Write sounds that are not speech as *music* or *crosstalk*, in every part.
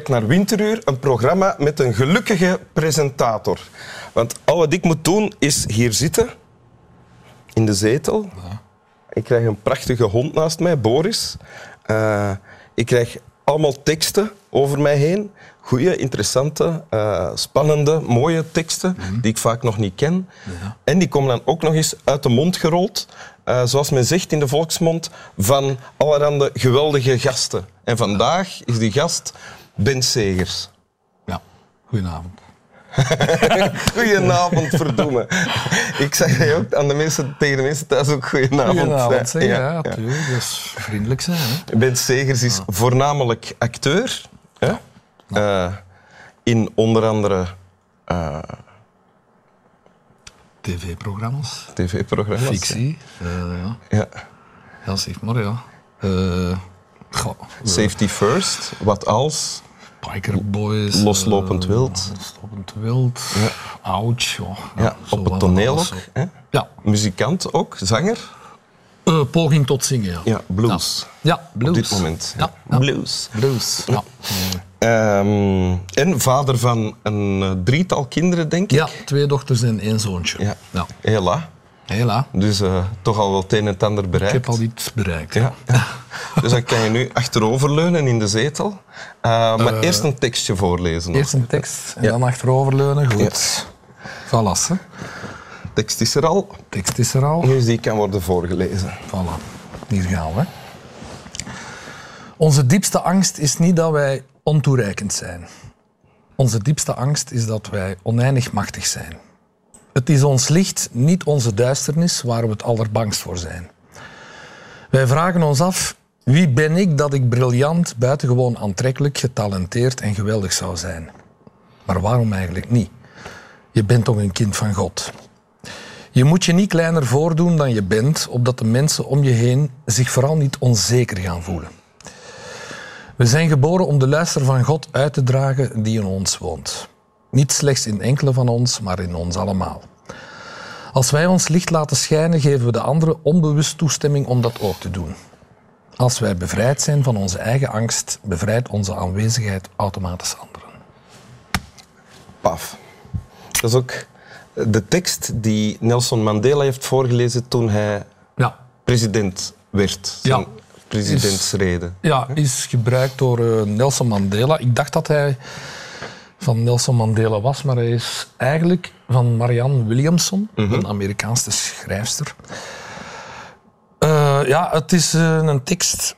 Kijkt naar Winteruur, een programma met een gelukkige presentator. Want al wat ik moet doen is hier zitten, in de zetel. Ik krijg een prachtige hond naast mij, Boris. Uh, ik krijg allemaal teksten over mij heen. Goede, interessante, uh, spannende, mooie teksten Mhm. die ik vaak nog niet ken. En die komen dan ook nog eens uit de mond gerold, uh, zoals men zegt in de volksmond, van allerhande geweldige gasten. En vandaag is die gast Ben Segers. Ja, goedenavond. *laughs* Goedenavond, verdoemen. Ik zeg dat je ook aan de mensen, tegen de mensen thuis ook goedenavond. Goedenavond, zeg. Ja, natuurlijk. Dat is vriendelijk zijn. Hè? Ben Segers is voornamelijk acteur. Hè? Eh, in onder andere eh, TV-programma's, tv-programma's. fictie. eh, ja. Ja. ja, zeg maar, ja. Goh, Safety First, wat als. Biker Boys. Loslopend eh, wild. Loslopend wild. Ouch. Ja, Ja, zo op het toneel ook. Hè? Ja, Muzikant ook, zanger. eh, poging tot zingen, ja. Ja, blues. Ja, blues. Op dit moment. Ja, ja. Blues. Blues, ja. Ehm, en vader van een eh, drietal kinderen, denk ik. Ja, twee dochters en één zoontje. Ja. ja. Hela. Hela. Dus eh, toch al wel het een en het ander Ik bereikt. heb al iets bereikt. Ja. Dus dan kan je nu achteroverleunen in de zetel. Eh, maar eerst een tekstje voorlezen. Eerst een tekst en Ja. dan achteroverleunen. Goed. Voilà, hè. Tekst is er al, tekst is er al. dus die kan worden voorgelezen. Voilà, hier gaan we. Onze diepste angst is niet dat wij ontoereikend zijn. Onze diepste angst is dat wij oneindig machtig zijn. Het is ons licht, niet onze duisternis, waar we het allerbangst voor zijn. Wij vragen ons af, wie ben ik dat ik briljant, buitengewoon aantrekkelijk, getalenteerd en geweldig zou zijn? Maar waarom eigenlijk niet? Je bent toch een kind van God. Je moet je niet kleiner voordoen dan je bent, opdat de mensen om je heen zich vooral niet onzeker gaan voelen. We zijn geboren om de luister van God uit te dragen die in ons woont. Niet slechts in enkele van ons, maar in ons allemaal. Als wij ons licht laten schijnen, geven we de anderen onbewust toestemming om dat ook te doen. Als wij bevrijd zijn van onze eigen angst, bevrijdt onze aanwezigheid automatisch anderen. Paf. Dat is ook de tekst die Nelson Mandela heeft voorgelezen toen hij Ja, president werd. Zijn Ja. presidentsrede. Ja, is gebruikt door eh, Nelson Mandela. Ik dacht dat hij van Nelson Mandela was, maar hij is eigenlijk van Marianne Williamson, een Amerikaanse schrijfster. Eh, ja, het is eh, een tekst.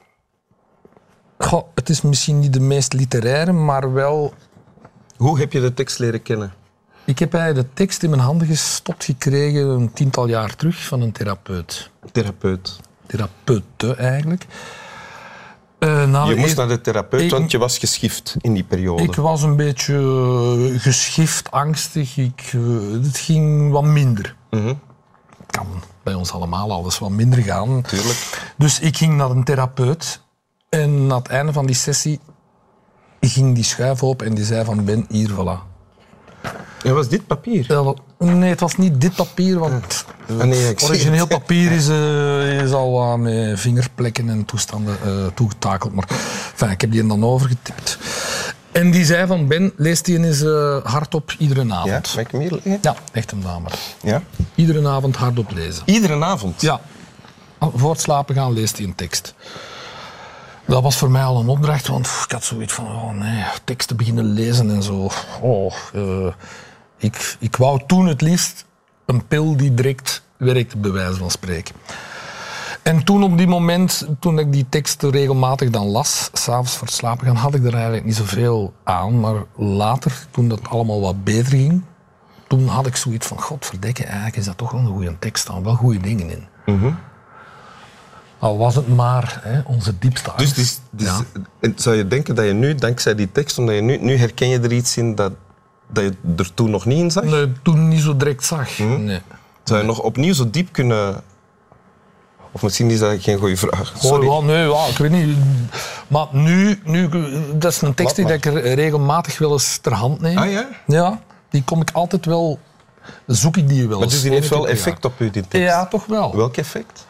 Goh, het is misschien niet de meest literaire, maar wel. Hoe heb je de tekst leren kennen? Ik heb eigenlijk de tekst in mijn handen gestopt gekregen een tiental jaar terug van een therapeut. Therapeut. Therapeute eigenlijk. Eh, Je moest eer- naar de therapeut, Ik- want je was geschift in die periode. Ik was een beetje geschift, angstig. Ik, het ging wat minder. Het kan bij ons allemaal alles wat minder gaan. Tuurlijk. Dus ik ging naar een therapeut. En na het einde van die sessie ging die schuif open en die zei van Ben, hier, voilà. En was dit papier? Nee, het was niet dit papier, want Ah, nee, ik zie origineel het. papier is, eh, is al wat met vingerplekken en toestanden eh, toegetakeld. Maar enfin, ik heb die dan overgetipt. En die zei van Ben, lees die eens eh, hardop iedere Ja, avond. mag ik hem hier leggen? Ja, echt een dame. Ja. Iedere avond hardop lezen. Iedere avond? Ja. Voor het slapen gaan leest hij een tekst. Dat was voor mij al een opdracht, want ik had zoiets van, oh nee, teksten beginnen lezen en zo. Oh, eh, ik, ik wou toen het liefst een pil die direct werkte, bij wijze van spreken. En toen op die moment, toen ik die teksten regelmatig dan las, s'avonds voor het slapen gaan, had ik er eigenlijk niet zoveel aan. Maar later, toen dat allemaal wat beter ging, toen had ik zoiets van, godverdikke, eigenlijk is dat toch wel een goede tekst, staan wel goede dingen in. Al was het maar hè, onze diepste angst. Dus, dus Ja. en zou je denken dat je nu, dankzij die tekst, omdat je nu, nu herken je er iets in dat, dat je er toen nog niet in zag? Nee, toen niet zo direct zag. Hm? Nee. Zou je nog opnieuw zo diep kunnen... Of misschien is dat geen goede vraag. Sorry. Ja, nee, ja, ik weet niet. Maar nu, nu, dat is een tekst die ik er regelmatig wel eens ter hand neem. Ah ja? Ja, die kom ik altijd wel, zoek ik die wel Maar eens. dus die heeft wel effect op u, die tekst? Ja, toch wel. Welk effect?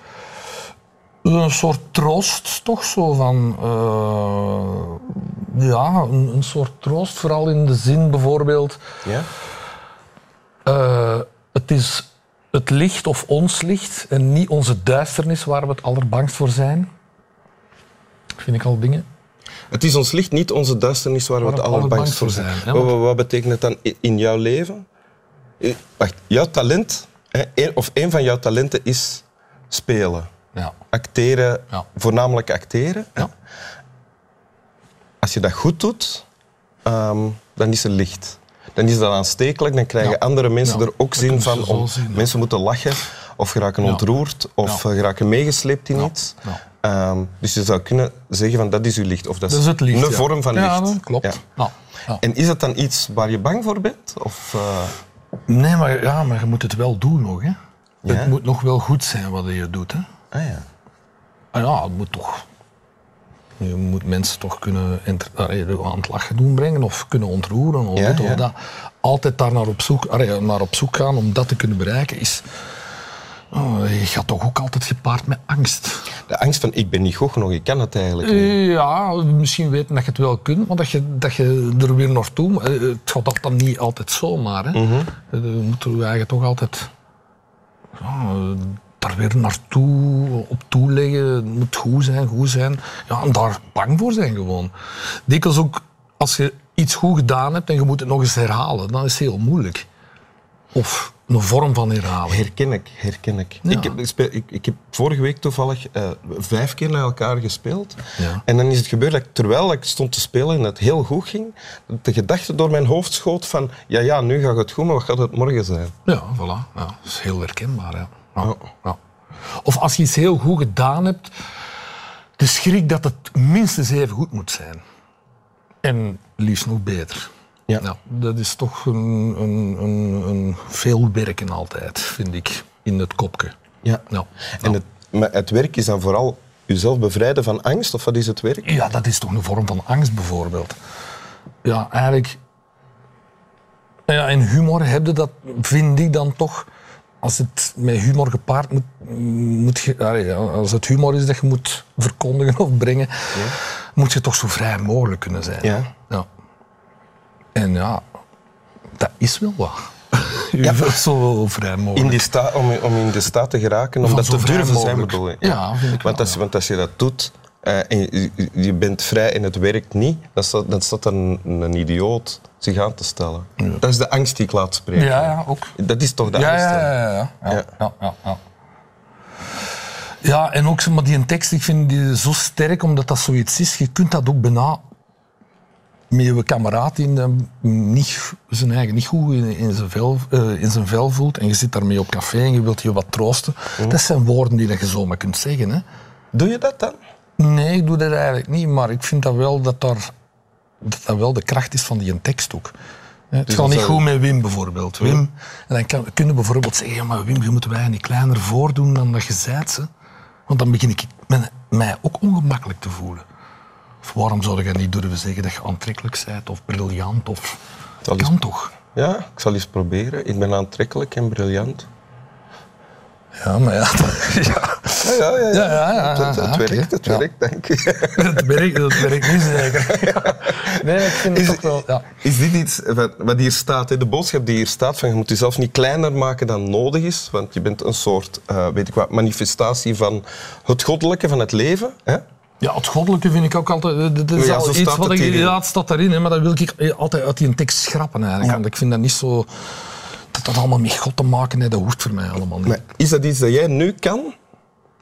Een soort troost, toch zo van... eh, ja, een, een soort troost, vooral in de zin bijvoorbeeld... Ja? eh, het is het licht of ons licht en niet onze duisternis waar we het allerbangst voor zijn. Vind ik al dingen. Het is ons licht, niet onze duisternis waar we het allerbangst voor zijn. Wat, wat- betekent het dan in jouw leven? Wacht, jouw talent, of een van jouw talenten is spelen. Ja. Acteren, Ja. voornamelijk acteren. Ja. Als je dat goed doet, ehm, dan is er licht. Dan is dat aanstekelijk, dan krijgen Ja. andere mensen Ja, er ook zin van. Om, zien. Mensen moeten lachen of geraken ontroerd of eh, geraken meegesleept in iets. Ehm, dus je zou kunnen zeggen van dat is uw licht. Of dat is, Dat is het licht. een vorm van licht. Ja, klopt. En is dat dan iets waar je bang voor bent? Of, eh, Nee, maar, ja, maar je moet het wel doen nog. Hè. Het moet nog wel goed zijn wat je doet. Hè. ah ja. Ah ja, het moet toch... Je moet mensen toch kunnen aan het lachen doen brengen of kunnen ontroeren of Ja, dit of ja. dat. Altijd daar naar op, zoek, allee, naar op zoek gaan om dat te kunnen bereiken is... Oh, je gaat toch ook altijd gepaard met angst. De angst van ik ben niet goed genoeg, ik kan het eigenlijk niet. Ja, misschien weten dat je het wel kunt, maar dat je, dat je er weer naartoe... eh, Het gaat dat dan niet altijd zomaar. Hè. Mhm. Je moet er eigenlijk toch altijd ja, daar weer naartoe, op toeleggen. Het moet goed zijn, goed zijn. Ja, en daar bang voor zijn gewoon. Dikwijls ook, als je iets goed gedaan hebt en je moet het nog eens herhalen, dan is het heel moeilijk. Of een vorm van herhaling. Herken ik, herken ik. Ja. Ik, heb, ik, ik, heb vorige week toevallig eh, vijf keer naar elkaar gespeeld. Ja. En dan is het gebeurd dat ik, terwijl ik stond te spelen en het heel goed ging, de gedachte door mijn hoofd schoot van ja, ja, nu gaat het goed, maar wat gaat het morgen zijn? Ja, voilà. Ja, dat is heel herkenbaar. Ja. Ja, Ja. ja. Of als je iets heel goed gedaan hebt, de schrik dat het minstens even goed moet zijn. En liefst nog beter. Ja. dat is toch een, een, een, een veel werken altijd, vind ik, in het kopje. Ja. Ja. En het, maar het werk is dan vooral jezelf bevrijden van angst, of wat is het werk? Ja, dat is toch een vorm van angst bijvoorbeeld. Ja, eigenlijk. Ja, en humor heb je dat, vind ik dan toch. Als het met humor gepaard moet, moet je, als het humor is dat je moet verkondigen of brengen, moet je toch zo vrij mogelijk kunnen zijn. Ja. ja. En ja, dat is wel wat. *laughs* Ja. Zo vrij mogelijk. In die sta, om, om in de staat te geraken, om Van dat te durven zijn, bedoel je? Ja, vind ik want, wel, als, ja. want als je dat doet eh, en je, je bent vrij en het werkt niet, dan staat, dan staat er een, een idioot zich aan te stellen. Dat is de angst die ik laat spreken. Ja, ja, ook. Dat is toch de Ja, angst? ja, ja, ja, ja. Ja. ja, ja, ja. Ja, en ook maar die een tekst, ik vind die zo sterk omdat dat zoiets is. Je kunt dat ook bijna met je kameraad die dan niet, zijn eigen niet goed in, in, zijn vel, eh, in zijn vel voelt en je zit daarmee op café en je wilt je wat troosten. Dat zijn woorden die je zomaar kunt zeggen. Hè. Doe je dat dan? Nee, ik doe dat eigenlijk niet, maar ik vind dat wel dat daar, dat, dat wel de kracht is van die een tekst ook. Het Dus gaat niet goed met Wim bijvoorbeeld. Wim, en dan kan, kunnen we bijvoorbeeld zeggen, ja, maar Wim, je moet wij niet kleiner voordoen dan dat je zijt. Ze. Want dan begin ik mij ook ongemakkelijk te voelen. Of waarom zou je niet durven zeggen dat je aantrekkelijk bent of briljant? Of... Dat kan toch? Ja, ik zal eens proberen. Ik ben aantrekkelijk en briljant. Ja, maar ja. *laughs* ja. Ja, ja, ja. Ja, ja, ja, dat, dat ja, oké. werkt, dat werkt, denk ik. *laughs* Dat werkt, dat werkt niet zeker. *laughs* Nee, ik vind het Is, toch wel... Ja. is dit iets wat, wat hier staat, de boodschap die hier staat, van je moet jezelf niet kleiner maken dan nodig is, want je bent een soort, eh, weet ik wat, manifestatie van het goddelijke, van het leven. Hè? Ja, het goddelijke vind ik ook altijd. eh, Dat is Ja, al iets wat het ik. Ja, het staat daarin, hè, maar dat wil ik altijd uit die tekst schrappen eigenlijk. Ja. Want ik vind dat niet zo. Dat dat allemaal met God te maken heeft, dat hoeft voor mij allemaal niet. Maar is dat iets dat jij nu kan?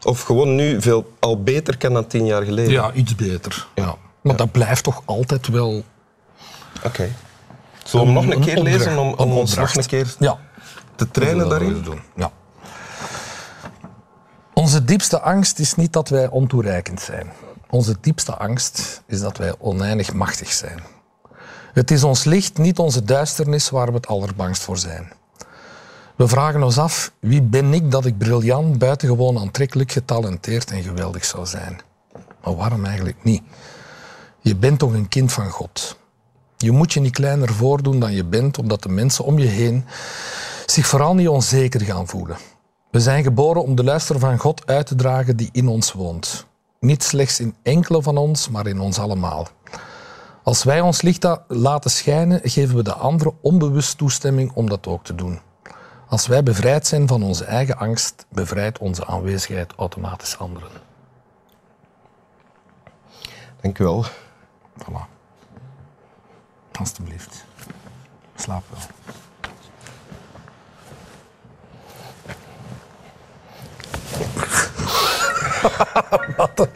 Of gewoon nu veel al beter kan dan tien jaar geleden? Ja, iets beter. Ja. Maar dat blijft toch altijd wel. Oké. Zullen we hem nog een keer opdracht. lezen om, om ons nog een keer Ja. te trainen Dat daarin? doen. Ja. Onze diepste angst is niet dat wij ontoereikend zijn. Onze diepste angst is dat wij oneindig machtig zijn. Het is ons licht, niet onze duisternis, waar we het allerbangst voor zijn. We vragen ons af, wie ben ik dat ik briljant, buitengewoon aantrekkelijk, getalenteerd en geweldig zou zijn? Maar waarom eigenlijk niet? Je bent toch een kind van God. Je moet je niet kleiner voordoen dan je bent, omdat de mensen om je heen zich vooral niet onzeker gaan voelen. We zijn geboren om de luister van God uit te dragen die in ons woont. Niet slechts in enkele van ons, maar in ons allemaal. Als wij ons licht laten schijnen, geven we de anderen onbewust toestemming om dat ook te doen. Als wij bevrijd zijn van onze eigen angst, bevrijdt onze aanwezigheid automatisch anderen. Dank u wel. Voilà. Alsjeblieft. Slaap wel. *laughs* Wat